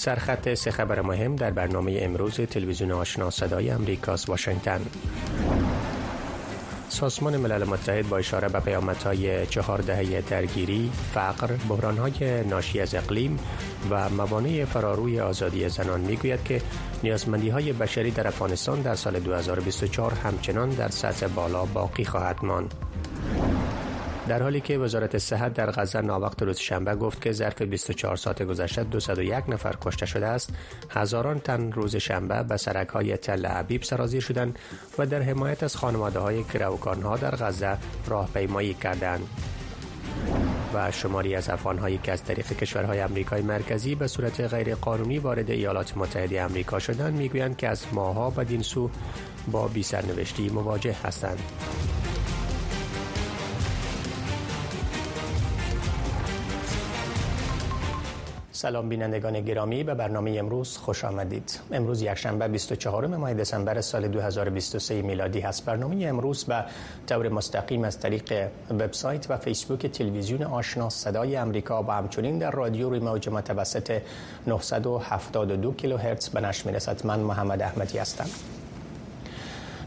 سرخط سه خبر مهم در برنامه امروز تلویزیون آشنا صدای امریکاس واشنگتن سازمان ملل متحد با اشاره به پیامدهای چهار دهه درگیری، فقر، بحرانهای ناشی از اقلیم و موانع فراروی آزادی زنان می‌گوید که نیازمندی های بشری در افغانستان در سال 2024 همچنان در سطح بالا باقی خواهد ماند. در حالی که وزارت صحت در غزه ناوقت روز شنبه گفت که ظرف 24 ساعت گذشته 201 نفر کشته شده است هزاران تن روز شنبه به سرک های تل عبیب سرازیر شدند و در حمایت از خانواده های ها در غزه راهپیمایی کردند. و شماری از افغانهایی که از طریق کشورهای امریکای مرکزی به صورت غیرقانونی وارد ایالات متحده آمریکا شدند می‌گویند که از ماها بدین سو با بی سرنوشتی مواجه هستند. سلام بینندگان گرامی به برنامه امروز خوش آمدید. امروز یکشنبه 24 ماه دسامبر سال 2023 میلادی هست. برنامه امروز به طور مستقیم از طریق وبسایت و فیسبوک تلویزیون آشنا صدای امریکا و همچنین در رادیو روی موج متوسط 972 کیلوهرتز به نشر می‌رسد. من محمد احمدی هستم.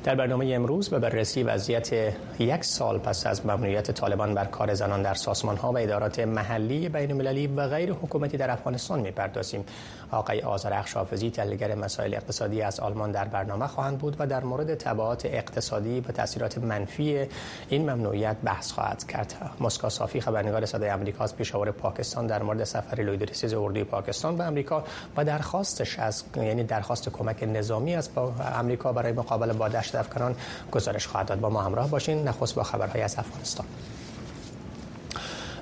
در برنامه امروز به بررسی وضعیت یک سال پس از ممنوعیت طالبان بر کار زنان در سازمان ها و ادارات محلی بین المللی و غیر حکومتی در افغانستان می‌پردازیم. آقای آذرخش حافظی تحلیلگر مسائل اقتصادی از آلمان در برنامه خواهند بود و در مورد تبعات اقتصادی و تاثیرات منفی این ممنوعیت بحث خواهد کرد. مسکا صافی خبرنگار صدای آمریکا از پیشاور پاکستان در مورد سفر لویدریسیز اردوی پاکستان به آمریکا و درخواستش از یعنی درخواست کمک نظامی از آمریکا برای مقابله با افغانان گزارش خواهد داد. با ما همراه باشین. نخست با خبرهای از افغانستان.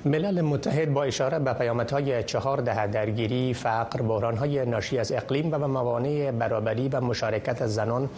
ملل متحد با اشاره به پیامدهای چهار دهه درگیری، فقر، بحرانهای ناشی از اقلیم و موانع برابری و مشارکت زنان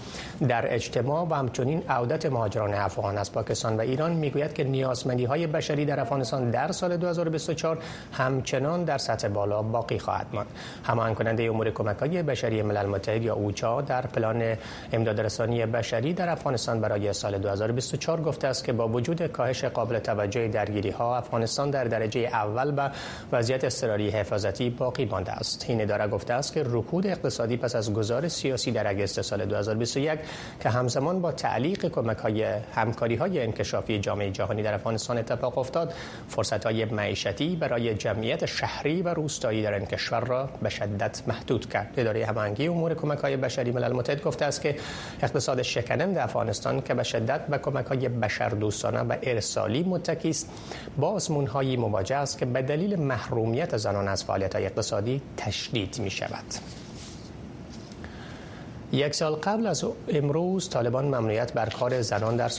در اجتماع و همچنین عودت مهاجران افغان از پاکستان و ایران می‌گوید که نیازمندی های بشری در افغانستان در سال 2024 همچنان در سطح بالا باقی خواهد ماند. هماهنگ کننده امور کمک های بشری ملل متحد یا اوچا در پلان امداد رسانی بشری در افغانستان برای سال 2024 گفته است که با وجود کاهش قابل توجه درگیری ها افغانستان در درجه اول و وضعیت اضطراری حفاظتی باقی مانده است. این اداره گفته است که رکود اقتصادی پس از گذار سیاسی در اگست سال 2021 که همزمان با تعلیق کمک های همکاری های انکشافی جامعه جهانی در افغانستان اتفاق افتاد فرصت های معیشتی برای جمعیت شهری و روستایی در این کشور را به شدت محدود کرد. اداره هماهنگی امور کمک های بشری ملل متحد گفته است که اقتصاد شکننده افغانستان که به شدت به کمک های بشردوستانه و ارسالی متکی است با آزمون مواجه است که به دلیل محرومیت زنان از فعالیت اقتصادی تشدید می شود. یک سال قبل از امروز طالبان ممنوعیت بر کار زنان در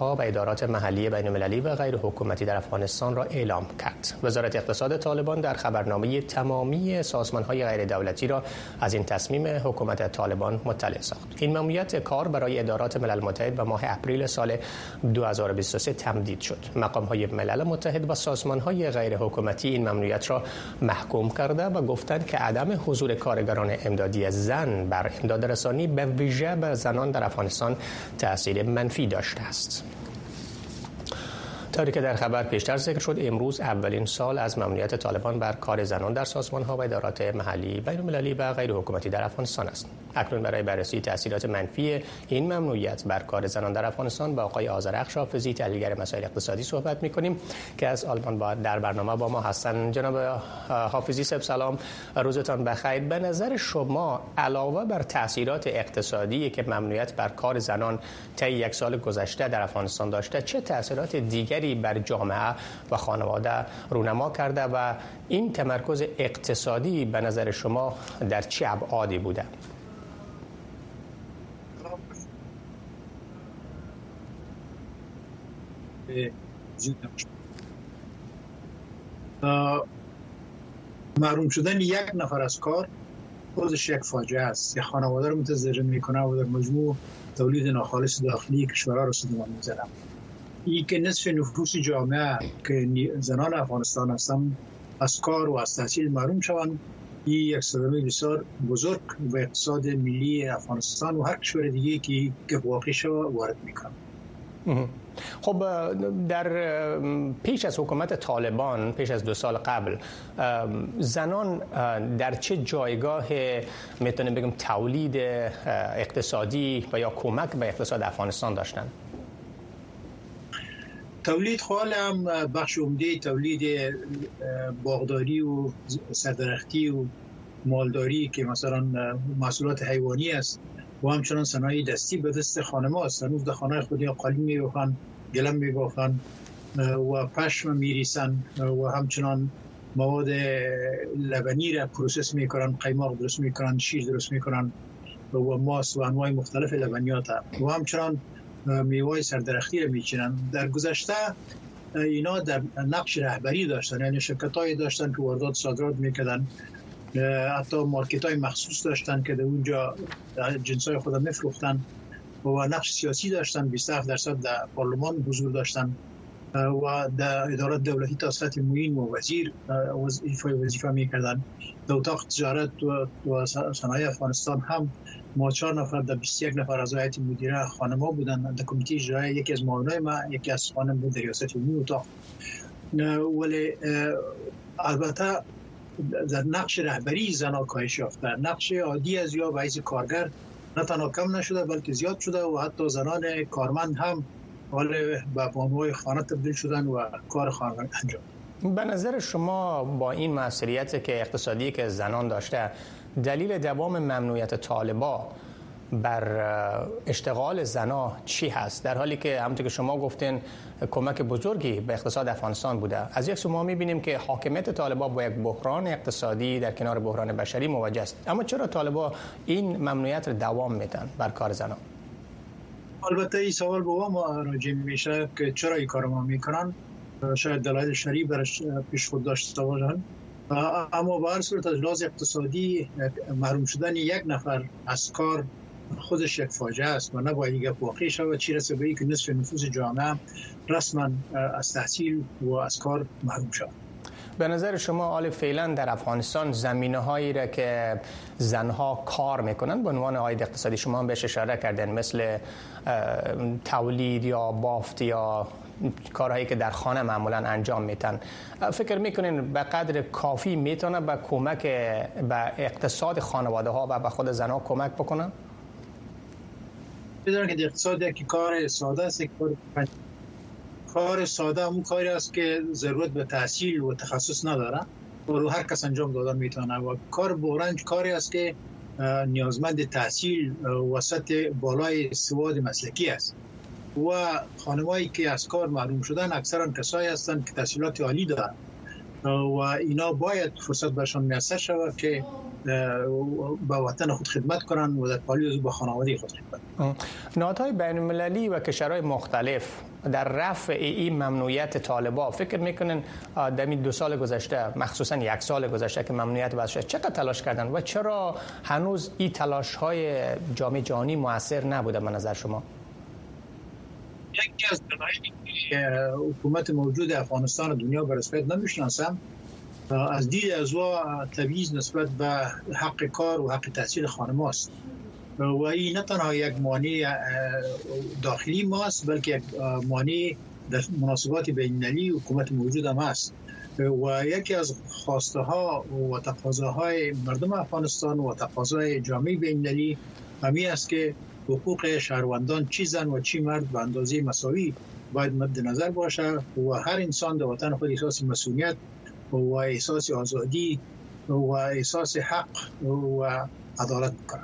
ها و ادارات محلی بین المللی و غیر حکومتی در افغانستان را اعلام کرد. وزارت اقتصاد طالبان در خبرنامه تمامی های غیر دولتی را از این تصمیم حکومت طالبان مطلع ساخت. این ممنوعیت کار برای ادارات ملل متحد و ماه اپریل سال 2023 تمدید شد. مقام های ملل متحد و های غیر حکومتی این ممنوعیت را محکوم کرده و گفتند که عدم حضور کارگران امدادی زن بر امداد رسانی به ویژه به زنان در افغانستان تاثیر منفی داشته است. طوری که در خبر پیشتر ذکر شد امروز اولین سال از ممنوعیت طالبان بر کار زنان در سازمان ها و ادارات محلی بین المللی و غیر حکومتی در افغانستان است. اکنون برای بررسی تاثیرات منفی این ممنوعیت بر کار زنان در افغانستان با آقای آذرخش حافظی تحلیلگر مسائل اقتصادی صحبت می که از آلمان با در برنامه با ما هستند جناب حافظی سب سلام. روزتان بخیر. به نظر شما علاوه بر تاثیرات اقتصادی که ممنوعیت بر کار زنان طی یک سال گذشته در افغانستان داشته چه تاثیرات دیگر بر جامعه و خانواده رونما کرده و این تمرکز اقتصادی به نظر شما در چه ابعادی بوده؟ محروم شدن یک نفر از کار خودش یک فاجعه است یه خانواده رو متضرر می‌کنه و در مجموع تولید ناخالص داخلی کشورها رو سدمان می‌زنه ای که نصف نفوس جامعه که زنان افغانستان هستن از کار و از تحصیل محروم شوند. این یک صدمه بسیار بزرگ و اقتصاد ملی افغانستان و هر کشور دیگه که واقع وارد می‌کنه. خب در پیش از حکومت طالبان پیش از دو سال قبل زنان در چه جایگاه می‌تونیم بگم تولید اقتصادی و یا کمک به اقتصاد افغانستان داشتن؟ تولید خوال هم بخش عمده تولید باغداری و سردرختی و مالداری که مثلا محصولات حیوانی است و همچنان صنایع دستی به دست خانم است هنوز در خانه خودی قالین می بافن گلیم می بافن و پشم می ریسن و همچنان مواد لبنی را process می کنن قیماق درست می کنن شیر درست می کنن و ماست و انواع مختلف لبنیات و همچنان میوای سردرختی را میچینن. در گذشته اینا در نقش رهبری داشتن یعنی شرکت داشتن که واردات صادرات می‌کردن. حتی مارکت های مخصوص داشتن که در اونجا جنس های خود میفروختن و نقش سیاسی داشتن 27 درصد در پارلمان حضور داشتن. و در ادارات دولتی تا سطح معین و وزیر ایفای وظیفه می‌کردن در اتاق تجارت و صنایع افغانستان هم ما چهار نفر در 21 نفر از هیئت مدیره خانما بودن. در کمیته اجرایی یکی از معاونای ما یکی از خانم بود در ریاست عمومی اتاق ولی البته در نقش رهبری زنا کاهش یافته. نقش عادی از یا بعض کارگر نه تنها کم نشده بلکه زیاد شده و حتی زنان کارمند هم حال به بانوهای خانه تبدیل شدن و کار خانه انجام. به نظر شما با این مسئولیت که اقتصادی که زنان داشته دلیل دوام ممنوعیت طالبا بر اشتغال زنا چی هست؟ در حالی که همونطور که شما گفتین کمک بزرگی به اقتصاد افغانستان بوده. از یک سو ما می‌بینیم که حاکمیت طالبا با یک بحران اقتصادی در کنار بحران بشری مواجه است. اما چرا طالبا این ممنوعیت رو دوام میدن بر کار زنان؟ البته این سوال به ما راجع میشه که چرا این کار ما می‌کنن؟ شاید دلایل شریع برش پیش خود داشته باشن. اما به هر صورت از لحاظ اقتصادی محروم شدن یک نفر از کار خودش یک فاجعه است و نباید دیگه واقعی شود. چی رسه به که نصف نفوس جامعه رسما از تحصیل و از کار محروم شود. به نظر شما آل فعلا در افغانستان زمینه هایی را که زنها کار می‌کنن به عنوان عاید اقتصادی شما هم بهش اشاره کردن مثل تولید یا بافت یا کارهایی که در خانه معمولا انجام میتن فکر می‌کنین به قدر کافی می‌تونه به کمک به اقتصاد خانواده ها و به خود زنها کمک بکنن؟ بدونن که اقتصاد که کار ساده است کار کار ساده اون کاری است که ضرورت به تحصیل و تخصص نداره. و رو هر کس انجام دادن می‌تونه. و کار بورنج کاری است که نیازمند تحصیل و سطح بالای سواد مسلکی است. و خانمایی که از کار معلوم شدن اکثرا کسایی هستند که تحصیلات عالی دارند و اینا باید فرصت برشان میسر شود که به وطن خود خدمت کنند و در پالی با خانواده خود خدمت نهادهای بین المللی و کشورهای مختلف در رفع این ممنوعیت طالبا فکر می‌کنن در دو سال گذشته مخصوصا یک سال گذشته که ممنوعیت وضع شد چقدر تلاش کردن و چرا هنوز این تلاش های جامعه جهانی موثر نبوده به نظر شما؟ یکی از دلایلی حکومت موجود افغانستان و دنیا به رسمیت نمی‌شناسم. از دید از تبعیض نسبت به حق کار و حق تحصیل خانم است و این نه تنها یک مانع داخلی ماست بلکه یک مانع در مناسبات بین‌المللی حکومت موجود هم است و یکی از خواسته ها و تقاضاهای مردم افغانستان و تقاضای جامعه بین‌المللی همی است که حقوق شهروندان چی زن و چی مرد به اندازه مساوی باید مد نظر باشه و هر انسان در وطن خود احساس مسئولیت و احساس آزادی و احساس حق و عدالت کنه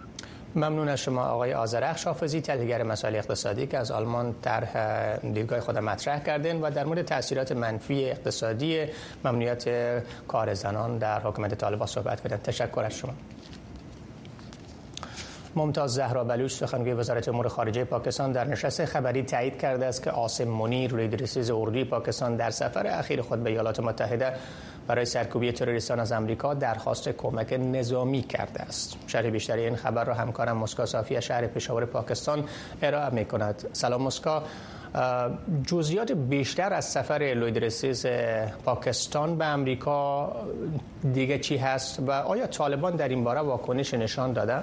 ممنون از شما آقای آذرخ شافزی تحلیلگر مسائل اقتصادی که از آلمان طرح دیدگاه خود مطرح کردن و در مورد تاثیرات منفی اقتصادی ممنوعیت کار زنان در حکومت طالبان صحبت کردن تشکر از شما. ممتاز زهرا بلوچ سخنگوی وزارت امور خارجه پاکستان در نشست خبری تایید کرده است که آسم منیر رئیس اردوی پاکستان در سفر اخیر خود به ایالات متحده برای سرکوبی تروریستان از امریکا درخواست کمک نظامی کرده است. شرح بیشتری این خبر را همکارم مسکا صافی شهر پشاور پاکستان ارائه می کند. سلام مسکا جزئیات بیشتر از سفر لوید پاکستان به امریکا دیگه چی هست و آیا طالبان در این باره واکنش نشان داده؟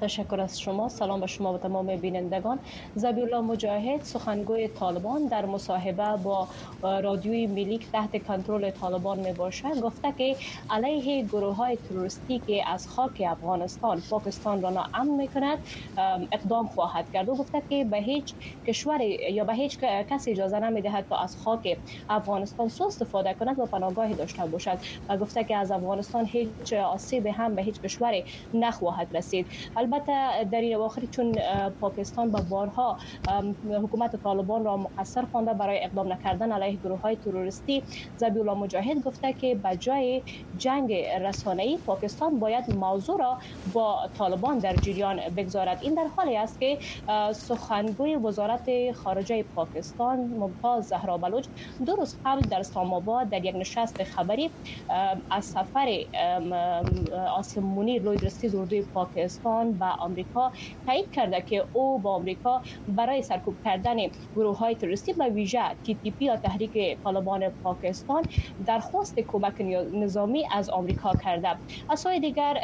تشکر از شما. سلام به شما و تمام بینندگان. زبیرالله مجاهد سخنگوی طالبان در مصاحبه با رادیوی ملی تحت کنترل طالبان می باشد. گفته که علیه گروه های تروریستی که از خاک افغانستان پاکستان را ناامن می کند اقدام خواهد کرد. و گفته که به هیچ کشور یا به هیچ کسی اجازه نمی دهد تا از خاک افغانستان سو استفاده کند و پناهگاهی داشته باشد. و گفته که از افغانستان هیچ آسیب هم به هیچ کشور نخواهد رسید. البته در این اواخر چون پاکستان با بارها حکومت طالبان را مقصر خوانده برای اقدام نکردن علیه گروه های تروریستی زبی الله مجاهد گفته که به جای جنگ ای پاکستان باید موضوع را با طالبان در جریان بگذارد. این در حالی است که سخنگوی وزارت خارجه پاکستان ممتاز زهرا بلوچ دو روز قبل در اسلام در یک نشست خبری از سفر آسمونی لوید رسید اردوی پاکستان به آمریکا تایید کرده که او با آمریکا برای سرکوب کردن گروه های تروریستی به ویژه پی یا تحریک طالبان پاکستان درخواست کمک نظامی از آمریکا کرده. از سوی دیگر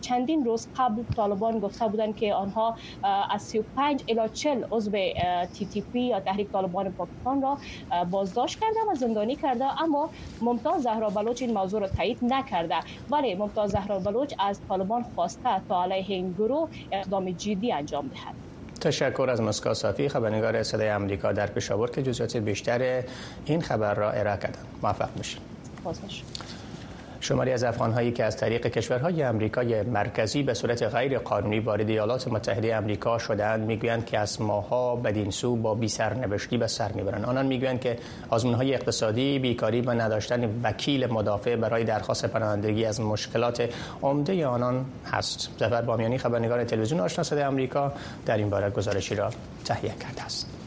چندین روز قبل طالبان گفته بودند که آنها از 35 الی 40 عضو پی یا تحریک طالبان پاکستان را بازداشت کرده و زندانی کرده اما ممتاز زهرا بلوچ این موضوع را تایید نکرده. ولی ممتاز زهرا بلوچ از طالبان خواسته تا علیه این گروه اقدام جدی انجام دهد. تشکر از مسکا صافی خبرنگار صدای امریکا در پشاور که جزئیات بیشتر این خبر را ارائه کردند. موفق باشید. شماری از افغانهایی که از طریق کشورهای آمریکای مرکزی به صورت غیر قانونی وارد ایالات متحده آمریکا شدند می‌گویند که از ماها بدین سو با بی سرنوشتی به سر می‌برند. آنان می‌گویند که آزمونهای اقتصادی بیکاری و نداشتن وکیل مدافع برای درخواست پناهندگی از مشکلات عمده آنان هست. ظفر بامیانی خبرنگار تلویزیون آشنا آمریکا در این باره گزارشی را تهیه کرده است.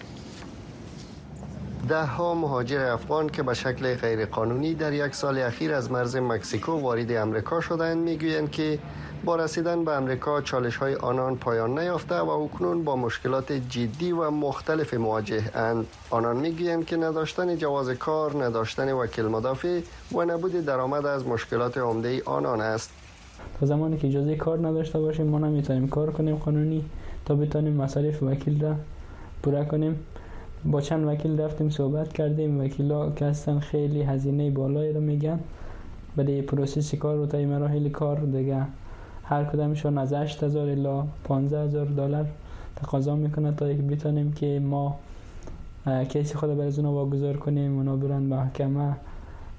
ده ها مهاجر افغان که به شکل غیرقانونی در یک سال اخیر از مرز مکسیکو وارد امریکا شدند می‌گویند که با رسیدن به امریکا چالش های آنان پایان نیافته و اکنون با مشکلات جدی و مختلف مواجه اند. آنان می‌گویند که نداشتن جواز کار نداشتن وکیل مدافع و نبود درآمد از مشکلات عمده آنان است. تا زمانی که اجازه کار نداشته باشیم ما نمی‌تونیم کار کنیم. قانونی تا بتانیم مصارف وکیل را پورا کنیم. با چند وکیل رفتیم صحبت کردیم. وکیلا که هستن خیلی هزینه بالایی رو میگن برای process کار و طی مراحل کار دیگه هر کدامشون از 8000 الا 15000 دلار تقاضا می‌کنه تا یک بتانیم که ما case ی خود بر از واگذار کنیم اونا برن محکمه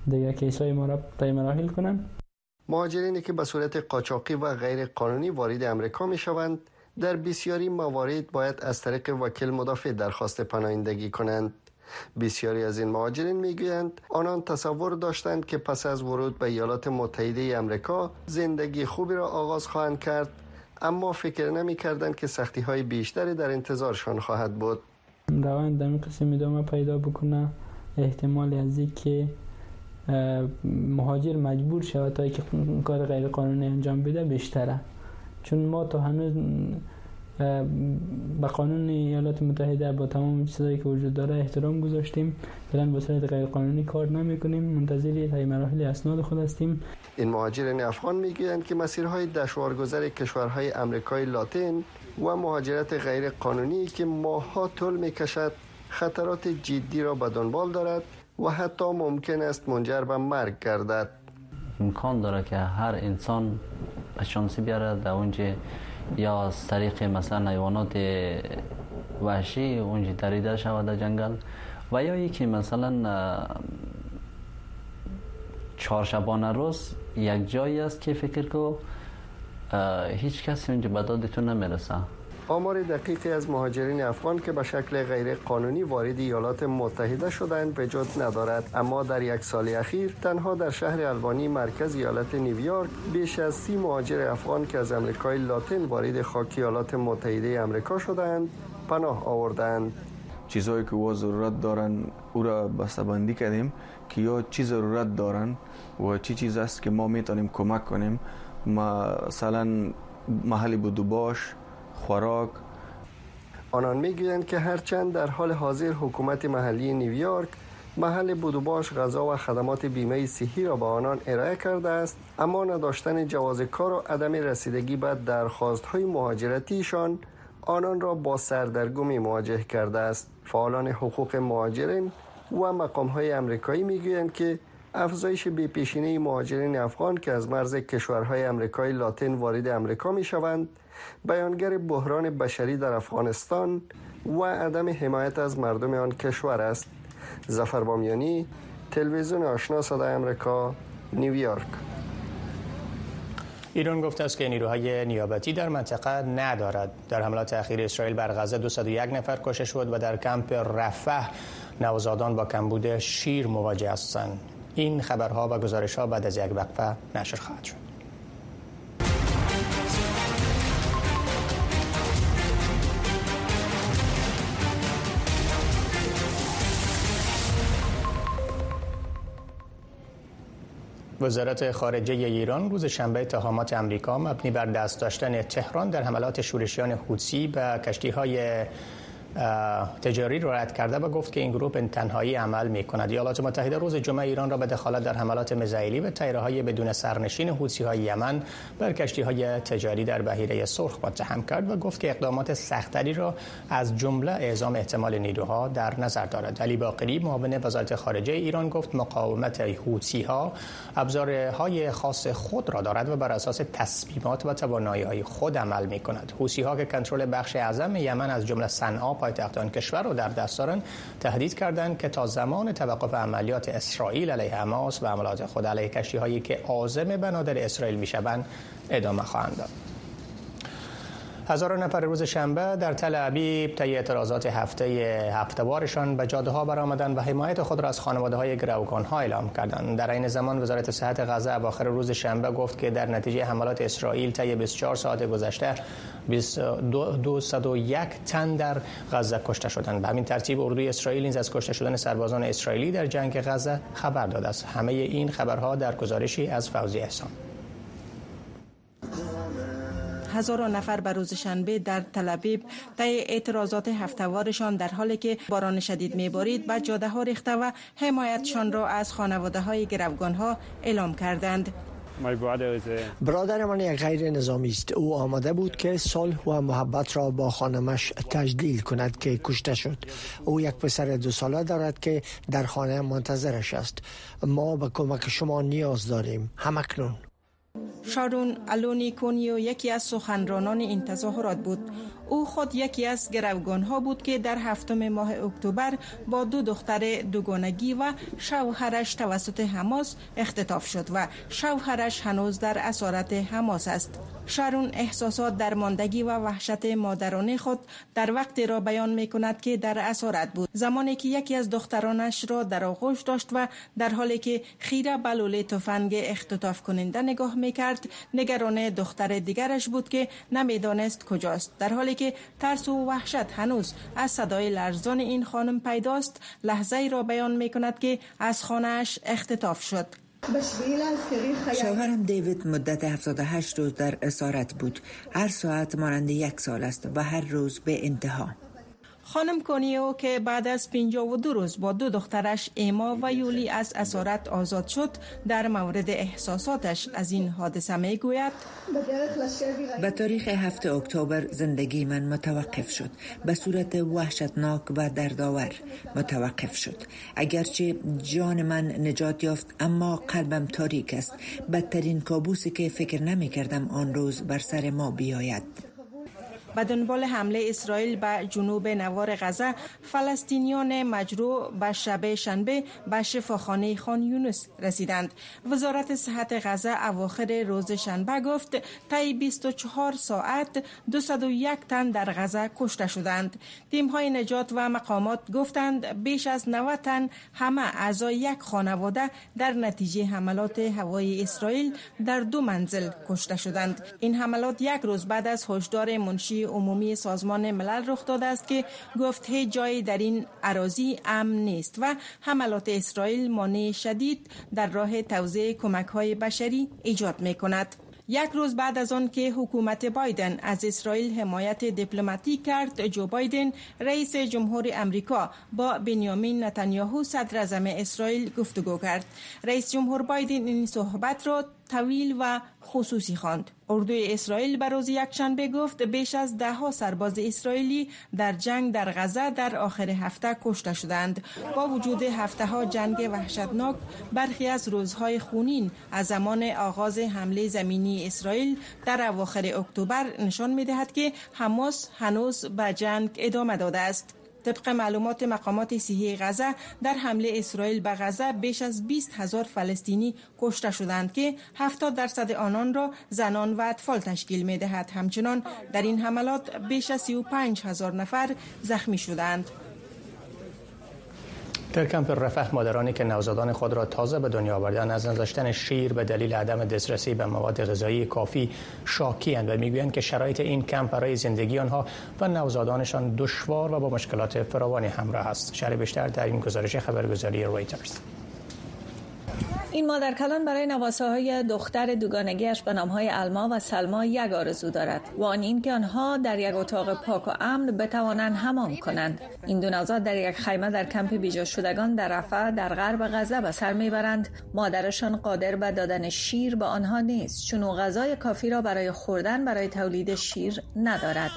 دیگه case های ما را طی مراحل کنن. مهاجرینی که به صورت قاچاقی و غیر قانونی وارد امریکا می شوند در بسیاری موارد باید از طریق وکیل مدافع درخواست پناهندگی کنند. بسیاری از این مهاجرین می‌گویند آنان تصور داشتند که پس از ورود به ایالات متحده امریکا زندگی خوبی را آغاز خواهند کرد اما فکر نمی کردند که سختی های بیشتری در انتظارشان خواهد بود. روند در قسم ادامه پیدا بکنه احتمال از که مهاجر مجبور شود تا که کار غیر قانونی انجام بده بیشتره. چون ما تا هنوز به قانون ایالات متحده با تمام چیزایی که وجود داره احترام گذاشتیم. فعلا به صورت غیر قانونی کار نمی کنیم منتظر تای مراحل اسناد خود هستیم. این مهاجرین افغان می‌گویند که مسیرهای دشوارگذر کشورهای امریکای لاتین و مهاجرت غیر قانونی که ماها طول می‌کشد خطرات جدی را به دنبال دارد و حتی ممکن است منجر به مرگ گردد. امکان داره که هر انسان شانسی بیاره در اونجا یا از طریق مثلا حیوانات وحشی اونجا دریده شود در جنگل و یا یکی مثلا چهارشبانه روز یک جایی است که فکر کو هیچ کسی اونجا به نمی‌رسه. آمار دقیقی از مهاجرین افغان که به شکل غیر قانونی وارد ایالات متحده شدند وجود ندارد. اما در یک سال اخیر تنها در شهر البانی مرکز ایالت نیویورک بیش از سی مهاجر افغان که از امریکای لاتین وارد خاک ایالات متحده امریکا شدند پناه آوردند چیزهایی که او ضرورت دارن او را بسته‌بندی کردیم که یا چی ضرورت دارن و چی چیز است که ما می‌تونیم کمک کنیم. مثلا محلی بودوباش خوراک. آنان می‌گویند که هرچند در حال حاضر حکومت محلی نیویورک محل بودوباش غذا و خدمات بیمه صحی را به آنان ارائه کرده است اما نداشتن جواز کار و عدم رسیدگی به درخواست های مهاجرتیشان آنان را با سردرگمی مواجه کرده است. فعالان حقوق مهاجرین و مقام های امریکایی می‌گویند که افزایش بیپیشینه مهاجرین افغان که از مرز کشورهای امریکای لاتین وارد امریکا می شوند بیانگر بحران بشری در افغانستان و عدم حمایت از مردم آن کشور است. زفر بامیانی تلویزیون آشنا صدای امریکا نیویورک ایران گفته است که نیروهای نیابتی در منطقه ندارد. در حملات اخیر اسرائیل بر غزه 201 نفر کشته شد و در کمپ رفح نوزادان با کمبود شیر مواجه هستند. این خبرها و گزارش ها بعد از یک وقفه نشر خواهد شد. وزارت خارجه ایران روز شنبه اتهامات امریکا مبنی بر دست داشتن تهران در حملات شورشیان حوثی به کشتی های تجاری رو رد کرده و گفت که این گروه تنهایی عمل می کند ایالات متحده روز جمعه ایران را به دخالت در حملات میزایلی و تیره های بدون سرنشین حوثی های یمن بر کشتی های تجاری در بحیره سرخ متهم کرد و گفت که اقدامات سختری را از جمله اعزام احتمال نیروها در نظر دارد. علی باقری معاون وزارت خارجه ایران گفت مقاومت حوثی ها ابزارهای خاص خود را دارد و بر اساس تصمیمات و توانایی های خود عمل می کند حوثی ها که کنترل بخش اعظم یمن از جمله صنعا پایتخت آن کشور رو در دست دارند تهدید کردند که تا زمان توقف عملیات اسرائیل علیه حماس و عملیات خود علیه کشتی هایی که عازم بنادر اسرائیل می‌شوند ادامه خواهند داد. هزاران نفر روز شنبه در تل ابیب طی اعتراضات هفته هفتوارشان به جاده ها برآمدند و حمایت خود را از خانواده های گروگان ها اعلام کردند. در این زمان وزارت صحت غزه اواخر روز شنبه گفت که در نتیجه حملات اسرائیل طی 24 ساعت گذشته 201 تن در غزه کشته شدند. به همین ترتیب اردوی اسرائیل نیز از کشته شدن سربازان اسرائیلی در جنگ غزه خبر داده است همه این خبرها در گزارشی از فوزی احسان. هزاران نفر به روز شنبه در تلابیب طی اعتراضات هفتوارشان در حالی که باران شدید میبارید و جاده ها ریخته و حمایتشان را از خانواده های گروگان ها اعلام کردند برادر من یک غیر نظامی است او آمده بود که صلح و محبت را با خانمش تجلیل کند که کشته شد. او یک پسر دو ساله دارد که در خانه منتظرش است. ما به کمک شما نیاز داریم. همکنون شارون الونی کونیو یکی از سخنرانان این تظاهرات بود. او خود یکی از گروگان ها بود که در هفتم ماه اکتبر با دو دختر دوگانگی و شوهرش توسط حماس اختطاف شد و شوهرش هنوز در اسارت حماس است. شارون احساسات درماندگی و وحشت مادرانه خود در وقتی را بیان می کند که در اسارت بود. زمانی که یکی از دخترانش را در آغوش داشت و در حالی که خیره بلوله تفنگ اختطاف کننده نگاه می کرد نگران دختر دیگرش بود که نمی‌دانست کجاست. در حالی که ترس و وحشت هنوز از صدای لرزان این خانم پیداست لحظه ای را بیان می کند که از خانهش اختطاف شد. شوهرم دیوید مدت 78 روز در اسارت بود. هر ساعت مانند یک سال است و هر روز به انتها. خانم کونیو که بعد از 52 روز با دو دخترش ایما و یولی از اسارت آزاد شد در مورد احساساتش از این حادثه می گوید به تاریخ 7 اکتبر زندگی من متوقف شد. به صورت وحشتناک و دردآور متوقف شد. اگرچه جان من نجات یافت اما قلبم تاریک است. بدترین کابوسی که فکر نمی کردم آن روز بر سر ما بیاید. به دنبال حمله اسرائیل به جنوب نوار غزه فلسطینیان مجروع به شب شنبه به شفاخانه خان یونس رسیدند. وزارت صحت غزه اواخر روز شنبه گفت طی 24 ساعت 201 تن در غزه کشته شدند. تیم های نجات و مقامات گفتند بیش از 90 تن همه اعضای یک خانواده در نتیجه حملات هوایی اسرائیل در دو منزل کشته شدند. این حملات یک روز بعد از هشدار منشی عمومی سازمان ملل رخ داده است که گفت هیچ جایی در این عراضی امن نیست و حملات اسرائیل مانع شدید در راه توزیع کمک های بشری ایجاد می کند. یک روز بعد از آن که حکومت بایدن از اسرائیل حمایت دیپلماتیک کرد جو بایدن رئیس جمهور امریکا با بنیامین نتانیاهو صدر اعظم اسرائیل گفتگو کرد رئیس جمهور بایدن این صحبت را طویل و خصوصی خواند. اردوی اسرائیل به روز یکشنبه گفت بیش از ده ها سرباز اسرائیلی در جنگ در غزه در آخر هفته کشته شدند. با وجود هفته ها جنگ وحشتناک برخی از روزهای خونین از زمان آغاز حمله زمینی اسرائیل در اواخر اکتبر نشان می دهد که حماس هنوز به جنگ ادامه داده است. طبق معلومات مقامات صحی غزه در حمله اسرائیل به غزه بیش از 20 هزار فلسطینی کشته شدند که 70 درصد آنان را زنان و اطفال تشکیل می دهد همچنان در این حملات بیش از 35 هزار نفر زخمی شدند. در کمپ رفح مادرانی که نوزادان خود را تازه به دنیا آوردن از نذاشتن شیر به دلیل عدم دسترسی به مواد غذایی کافی شاکی و می‌گویند که شرایط این کمپ برای زندگی آنها و نوزادانشان دشوار و با مشکلات فراوانی همراه است. شرح بیشتر در این گزارش خبرگزاری رویترز. این مادر کلان برای نواسه های دختر دوگانگیش به نام های الما و سلما یک آرزو دارد و آن این که آنها در یک اتاق پاک و امن بتوانند حمام کنند. این دو نوزاد در یک خیمه در کمپ بیجا شدگان در رفع در غرب غزه به سر می‌برند. مادرشان قادر به دادن شیر به آنها نیست چون غذای کافی را برای خوردن برای تولید شیر ندارد.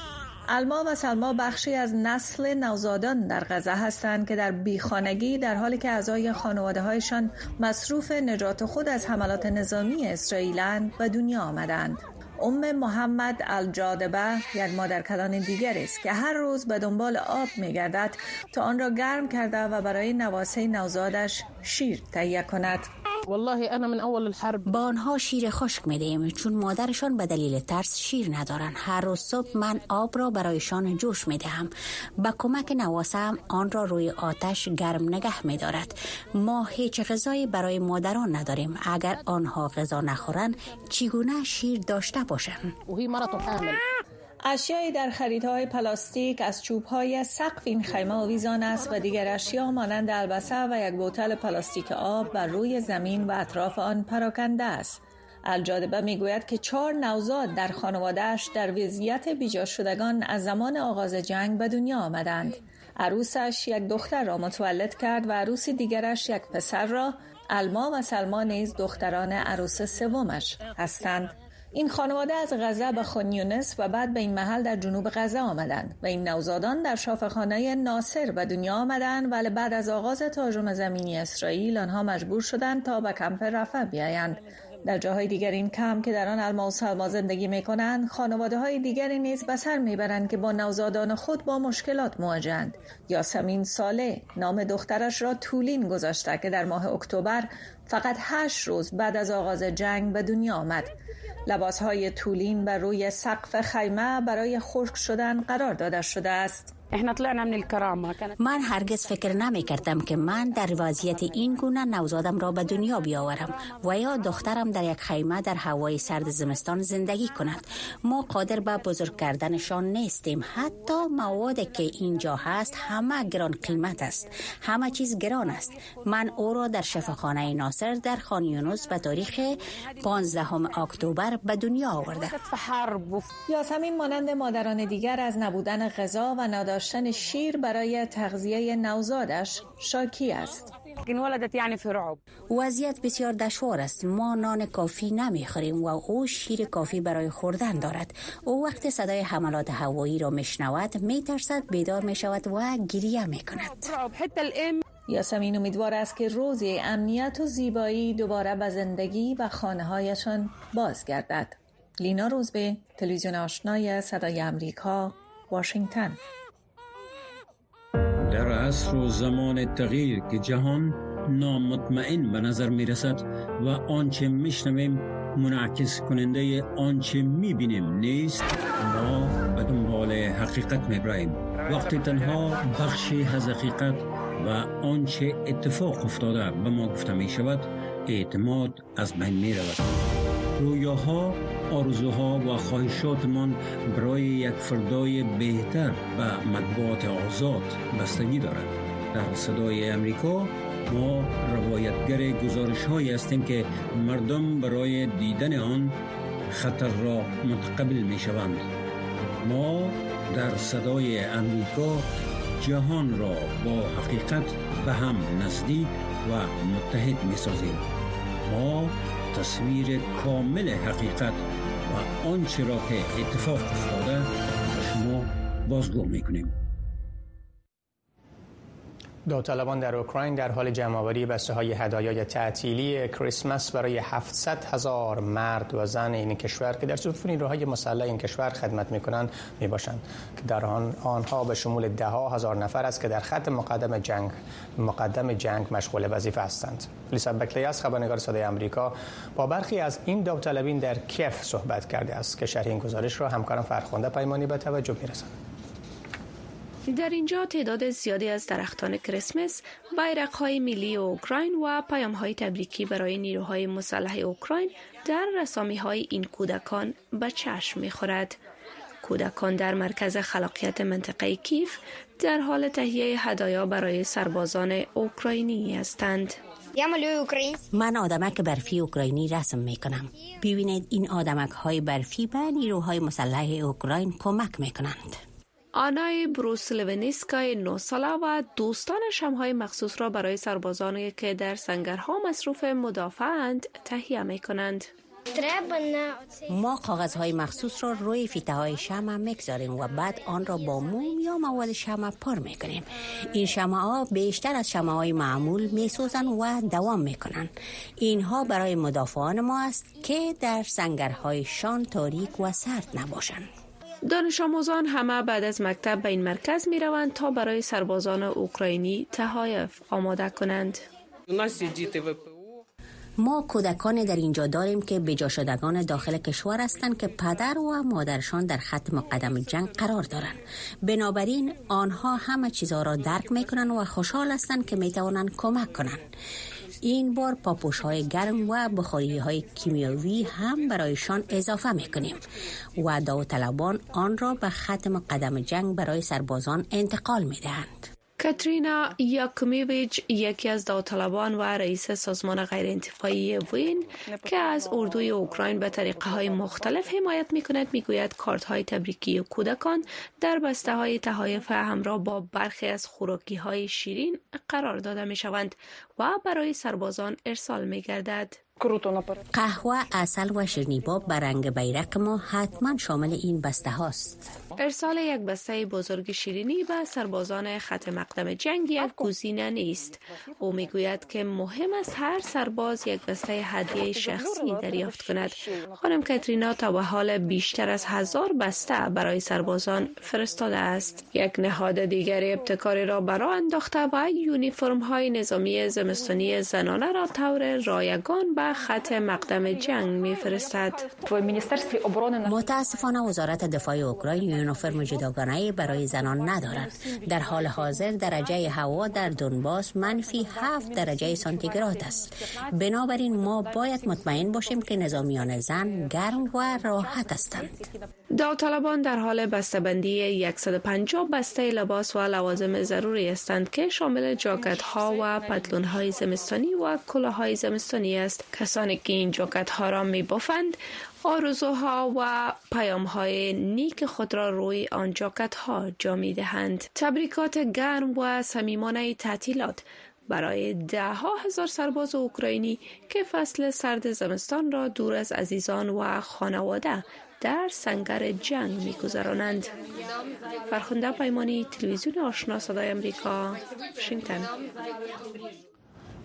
الما و سلما بخشی از نسل نوزادان در غزه هستند که در بیخانگی در حالی که اعضای خانواده هایشان مصروف نجات خود از حملات نظامی اسرائیلند و دنیا آمدند. ام محمد الجادبه یک مادرکلان دیگر است که هر روز به دنبال آب می گردد تا آن را گرم کرده و برای نواسه نوزادش شیر تهیه کند. والله انا من اول الحرب. با آنها شیر خشک میدیم چون مادرشان به دلیل ترس شیر ندارن هر روز صبح من آب را برایشان جوش می‌دهم. با کمک نواسم آن را روی آتش گرم نگه میدارد. ما هیچ غذایی برای مادران نداریم. اگر آنها غذا نخورند چگونه شیر داشته باشند؟ و هی مرض حامل اشیایی در خریدهای پلاستیک از چوبهای سقف این خیمه آویزان است و دیگر اشیا مانند البسه و یک بوتل پلاستیک آب بر روی زمین و اطراف آن پراکنده است. الجادبه می‌گوید که چهار نوزاد در خانوادهش در وضعیت بیجا شدگان از زمان آغاز جنگ به دنیا آمدند. عروسش یک دختر را متولد کرد و عروس دیگرش یک پسر را الما و سلما نیز دختران عروس سومش هستند. این خانواده از غزه به خونیونس و بعد به این محل در جنوب غزه آمدند و این نوزادان در شافخانه ناصر به دنیا آمدند ولی بعد از آغاز تهاجم زمینی اسرائیل آنها مجبور شدند تا به کمپ رفع بیایند. در جاهای دیگر این کم که در آن الما و سلما زندگی می کنند خانواده های دیگری نیز به سر می‌برند که با نوزادان خود با مشکلات مواجهند یاسمین ساله نام دخترش را طولین گذاشته که در ماه اکتبر فقط هشت روز بعد از آغاز جنگ به دنیا آمد لباس های طولین بر روی سقف خیمه برای خشک شدن قرار داده شده است. من هرگز فکر نمی کردم که من در وضعیت این گونه نوزادم را به دنیا بیاورم و یا دخترم در یک خیمه در هوای سرد زمستان زندگی کند. ما قادر به بزرگ کردنشان نیستیم. حتی مواد که اینجا هست همه گران قیمت است. همه چیز گران است. من او را در شفاخانه ناصر در خان یونس به تاریخ 15 اکتبر به دنیا آورده یاسمین مانند مادران دیگر از نبودن غذا و نداشتن داشتن شیر برای تغذیه نوزادش شاکی است. یعنی وضعیت بسیار دشوار است. ما نان کافی نمی‌خوریم و او شیر کافی برای خوردن دارد. او وقت صدای حملات هوایی را میشنود میترسد بیدار می‌شود و گریه می‌کند. یاسمین امیدوار است که روزی امنیت و زیبایی دوباره به زندگی و خانه هایشان بازگردد. لینا روزبه تلویزیون آشنای صدای امریکا واشنگتن. در عصر و زمان تغییر که جهان نامطمئن به نظر می رسد و آنچه میشنویم منعکس کننده آنچه می بینیم نیست ما به دنبال حقیقت می براییم وقتی تنها بخشی از حقیقت و آنچه اتفاق افتاده به ما گفته می شود اعتماد از بین می رود رویاها آرزوها و خواهشاتمان برای یک فردای بهتر و مطبوعات آزاد بستگی دارد. در صدای امریکا ما روایتگر گزارش هایی هستیم که مردم برای دیدن آن خطر را متقبل می شوند ما در صدای امریکا جهان را با حقیقت به هم نزدیک و متحد می سازیم ما تصویر کامل حقیقت و آنچه را که اتفاق افتاده شما بازگو می کنیم داوطلبان در اوکراین در حال جمعآوری بسته های هدایای تعطیلی کریسمس برای 700 هزار مرد و زن این کشور که در صفوف نیروهای مسلح این کشور خدمت می کنند می باشند که در آن آنها به شمول ده هزار نفر است که در خط مقدم جنگ مقدم جنگ مشغول وظیفه هستند. لیسا بکلی از خبرنگار صدای آمریکا با برخی از این داوطلبین در کیف صحبت کرده است که شرح این گزارش را همکارم فرخنده پیمانی به توجه می در اینجا تعداد زیادی از درختان کریسمس، های ملی اوکراین و های تبریکی برای نیروهای مسلح اوکراین در رسامی های این کودکان به چشم می‌خورد. کودکان در مرکز خلاقیت منطقه کیف در حال تهیه هدایا برای سربازان اوکراینی هستند. من آدمک برفی اوکراینی رسم می کنم. ببینید این آدمک های برفی به نیروهای مسلح اوکراین کمک می کنند. آنای بروس لونیسکای 9 ساله و دوستانش های مخصوص را برای سربازانی که در سنگرها مصروف مدافعند تهیه می کنند. ما کاغذهای مخصوص را روی فیته های شمع می‌گذاریم و بعد آن را با موم یا مواد شمع پر می‌کنیم. این شمع ها بیشتر از شمع های معمول میسوزن و دوام می‌کنن. اینها برای مدافعان ما است که در سنگرهایشان تاریک و سرد نباشند. دانش آموزان همه بعد از مکتب به این مرکز می روند تا برای سربازان اوکراینی تحایف آماده کنند. ما کودکان در اینجا داریم که بجا شدگان داخل کشور هستند که پدر و مادرشان در خط مقدم جنگ قرار دارند بنابراین آنها همه چیزها را درک می‌کنند و خوشحال هستند که می‌توانند کمک کنند این بار پاپوش های گرم و بخاری های کیمیاوی هم برایشان اضافه می‌کنیم و داوطلبان آن را به ختم قدم جنگ برای سربازان انتقال می‌دهند. کاترینا یاکومیویچ یکی از داوطلبان و رئیس سازمان غیرانتفاعی وین که از اردوی اوکراین به طریقه های مختلف حمایت می کند می گوید کارت های تبریکی کودکان در بسته های تحایف همراه با برخی از خوراکی های شیرین قرار داده می شوند و برای سربازان ارسال می گردد. قهوه، اصل و شیرنیباب به رنگ بیرق ما حتما شامل این بسته هاست. ارسال یک بسته بزرگ شیرینی به سربازان خط مقدم جنگ یک گزینه نیست. او می‌گوید که مهم است هر سرباز یک بسته هدیه شخصی دریافت کند. خانم کاترینا تا به حال بیشتر از هزار بسته برای سربازان فرستاده است. یک نهاد دیگر ابتکاری را برای انداخته و یونیفرم های نظامی زمستانی زنانه را طور رایگان به خط مقدم جنگ میفرستد. متاسفانه وزارت دفاع اوکراین یونیفرم جداگانه برای زنان ندارد. در حال حاضر درجه هوا در دونباس منفی 7 درجه سانتیگراد است. بنابراین ما باید مطمئن باشیم که نظامیان زن گرم و راحت هستند. داوطلبان در حال بسته‌بندی 150 بسته لباس و لوازم ضروری هستند که شامل جاکت ها و پتلون های زمستانی و کلاه های زمستانی است کسانی که این جاکت ها را می بافند آرزوها و پیام های نیک خود را روی آن جاکت ها جا می دهند تبریکات گرم و صمیمانه تعطیلات برای ده ها هزار سرباز اوکراینی که فصل سرد زمستان را دور از عزیزان و خانواده در سنگر جنگ میگذرانند. فرخنده پیمانی تلویزیون آشنا صدای امریکا واشنگتن.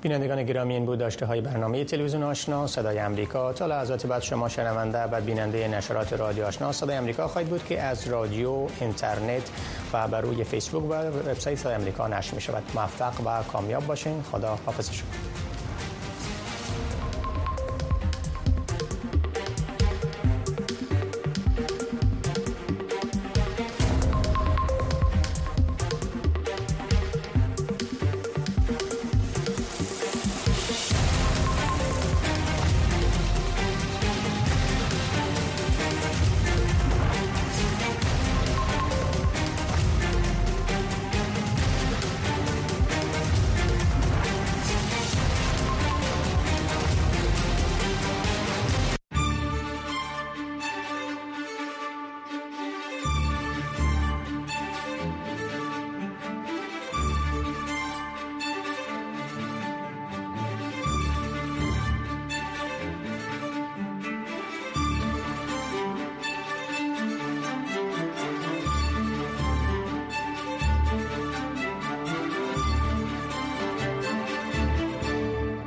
بینندگان گرامی این بود داشته های برنامه تلویزیون آشنا صدای امریکا. تا لحظات بعد شما شنونده و بیننده نشرات رادیو آشنا صدای امریکا خواهید بود که از رادیو اینترنت و بر روی فیسبوک و وبسایت صدای امریکا نشر می شود موفق و کامیاب باشین. خدا حافظ شما.